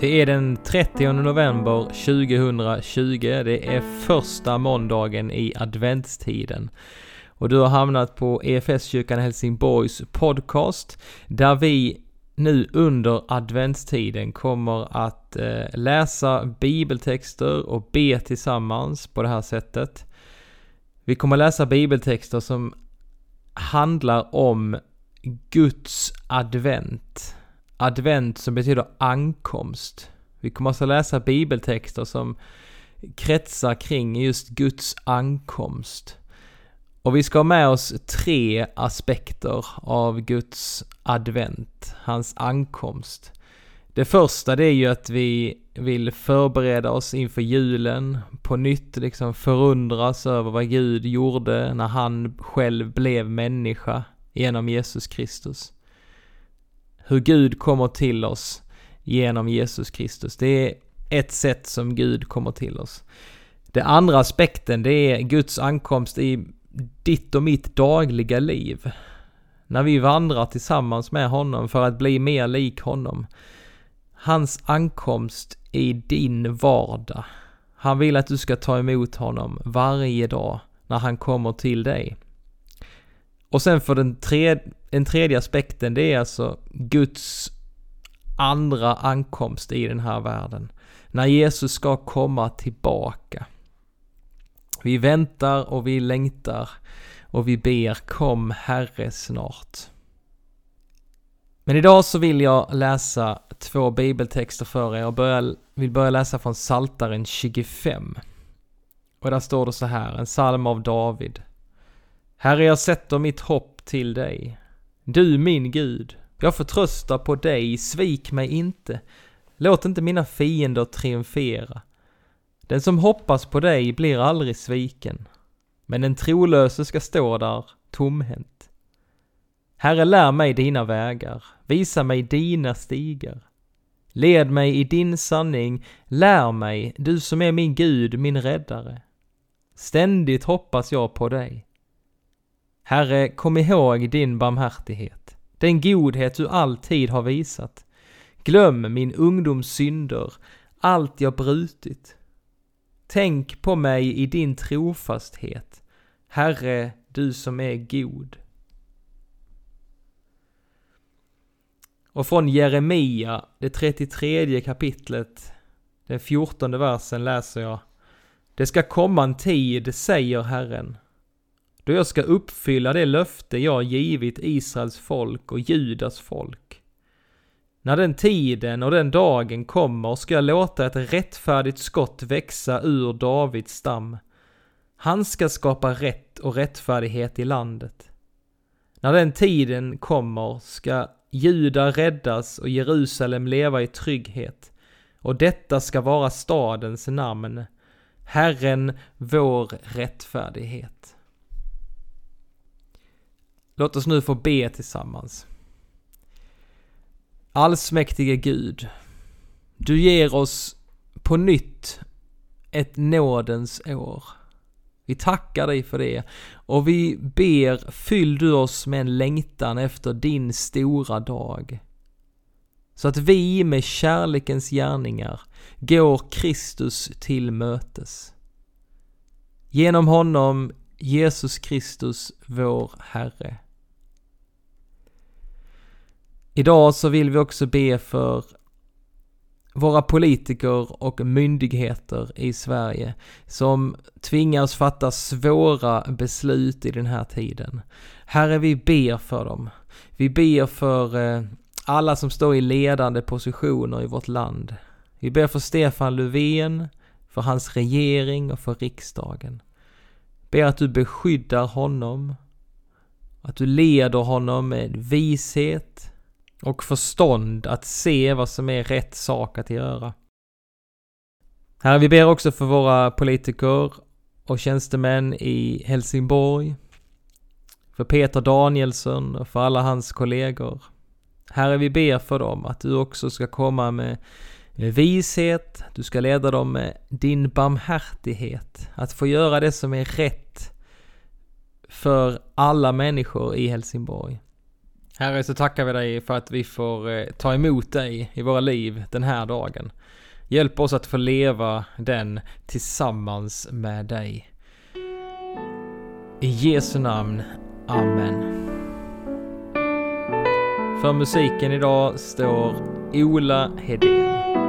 Det är den 30 november 2020. Det är första måndagen i adventstiden. Och du har hamnat på EFS-kyrkan Helsingborgs podcast där vi nu under adventstiden kommer att eh, läsa bibeltexter och be tillsammans på det här sättet. Vi kommer läsa bibeltexter som handlar om Guds advent. Advent som betyder ankomst. Vi kommer alltså läsa bibeltexter som kretsar kring just Guds ankomst. Och vi ska ha med oss tre aspekter av Guds advent, hans ankomst. Det första det är ju att vi vill förbereda oss inför julen, på nytt liksom förundras över vad Gud gjorde när han själv blev människa genom Jesus Kristus. Hur Gud kommer till oss genom Jesus Kristus. Det är ett sätt som Gud kommer till oss. Den andra aspekten det är Guds ankomst i ditt och mitt dagliga liv. När vi vandrar tillsammans med honom för att bli mer lik honom. Hans ankomst i din vardag. Han vill att du ska ta emot honom varje dag när han kommer till dig. Och sen för den, tredje, den tredje aspekten, det är alltså Guds andra ankomst i den här världen. När Jesus ska komma tillbaka. Vi väntar och vi längtar och vi ber kom Herre snart. Men idag så vill jag läsa två bibeltexter för er och börja, vill börja läsa från Saltaren 25. Och där står det så här, en psalm av David. Herre, jag sätter mitt hopp till dig. Du min Gud, jag förtröstar på dig, svik mig inte. Låt inte mina fiender triumfera. Den som hoppas på dig blir aldrig sviken, men den trolöse ska stå där tomhänt. Herre, lär mig dina vägar, visa mig dina stigar. Led mig i din sanning, lär mig, du som är min Gud, min räddare. Ständigt hoppas jag på dig. Herre, kom ihåg din barmhärtighet, den godhet du alltid har visat. Glöm min ungdoms synder, allt jag brutit. Tänk på mig i din trofasthet, Herre, du som är god. Och från Jeremia, det 33 kapitlet, den 14 versen läser jag. Det ska komma en tid, säger Herren, då jag ska uppfylla det löfte jag givit Israels folk och Judas folk. När den tiden och den dagen kommer ska jag låta ett rättfärdigt skott växa ur Davids stam. Han ska skapa rätt och rättfärdighet i landet. När den tiden kommer ska Juda räddas och Jerusalem leva i trygghet. Och detta ska vara stadens namn, Herren vår rättfärdighet. Låt oss nu få be tillsammans. Allsmäktige Gud, du ger oss på nytt ett nådens år. Vi tackar dig för det och vi ber, fyll du oss med en längtan efter din stora dag. Så att vi med kärlekens gärningar går Kristus till mötes. Genom honom, Jesus Kristus, vår Herre. Idag så vill vi också be för våra politiker och myndigheter i Sverige som tvingas fatta svåra beslut i den här tiden. Herre, vi ber för dem. Vi ber för eh, alla som står i ledande positioner i vårt land. Vi ber för Stefan Löfven, för hans regering och för riksdagen. Ber att du beskyddar honom, att du leder honom med vishet, och förstånd att se vad som är rätt sak att göra. Herre, vi ber också för våra politiker och tjänstemän i Helsingborg, för Peter Danielsson och för alla hans kollegor. Herre, vi ber för dem att du också ska komma med vishet, du ska leda dem med din barmhärtighet, att få göra det som är rätt för alla människor i Helsingborg. Herre, så tackar vi dig för att vi får eh, ta emot dig i våra liv den här dagen. Hjälp oss att få leva den tillsammans med dig. I Jesu namn. Amen. För musiken idag står Ola Hedén.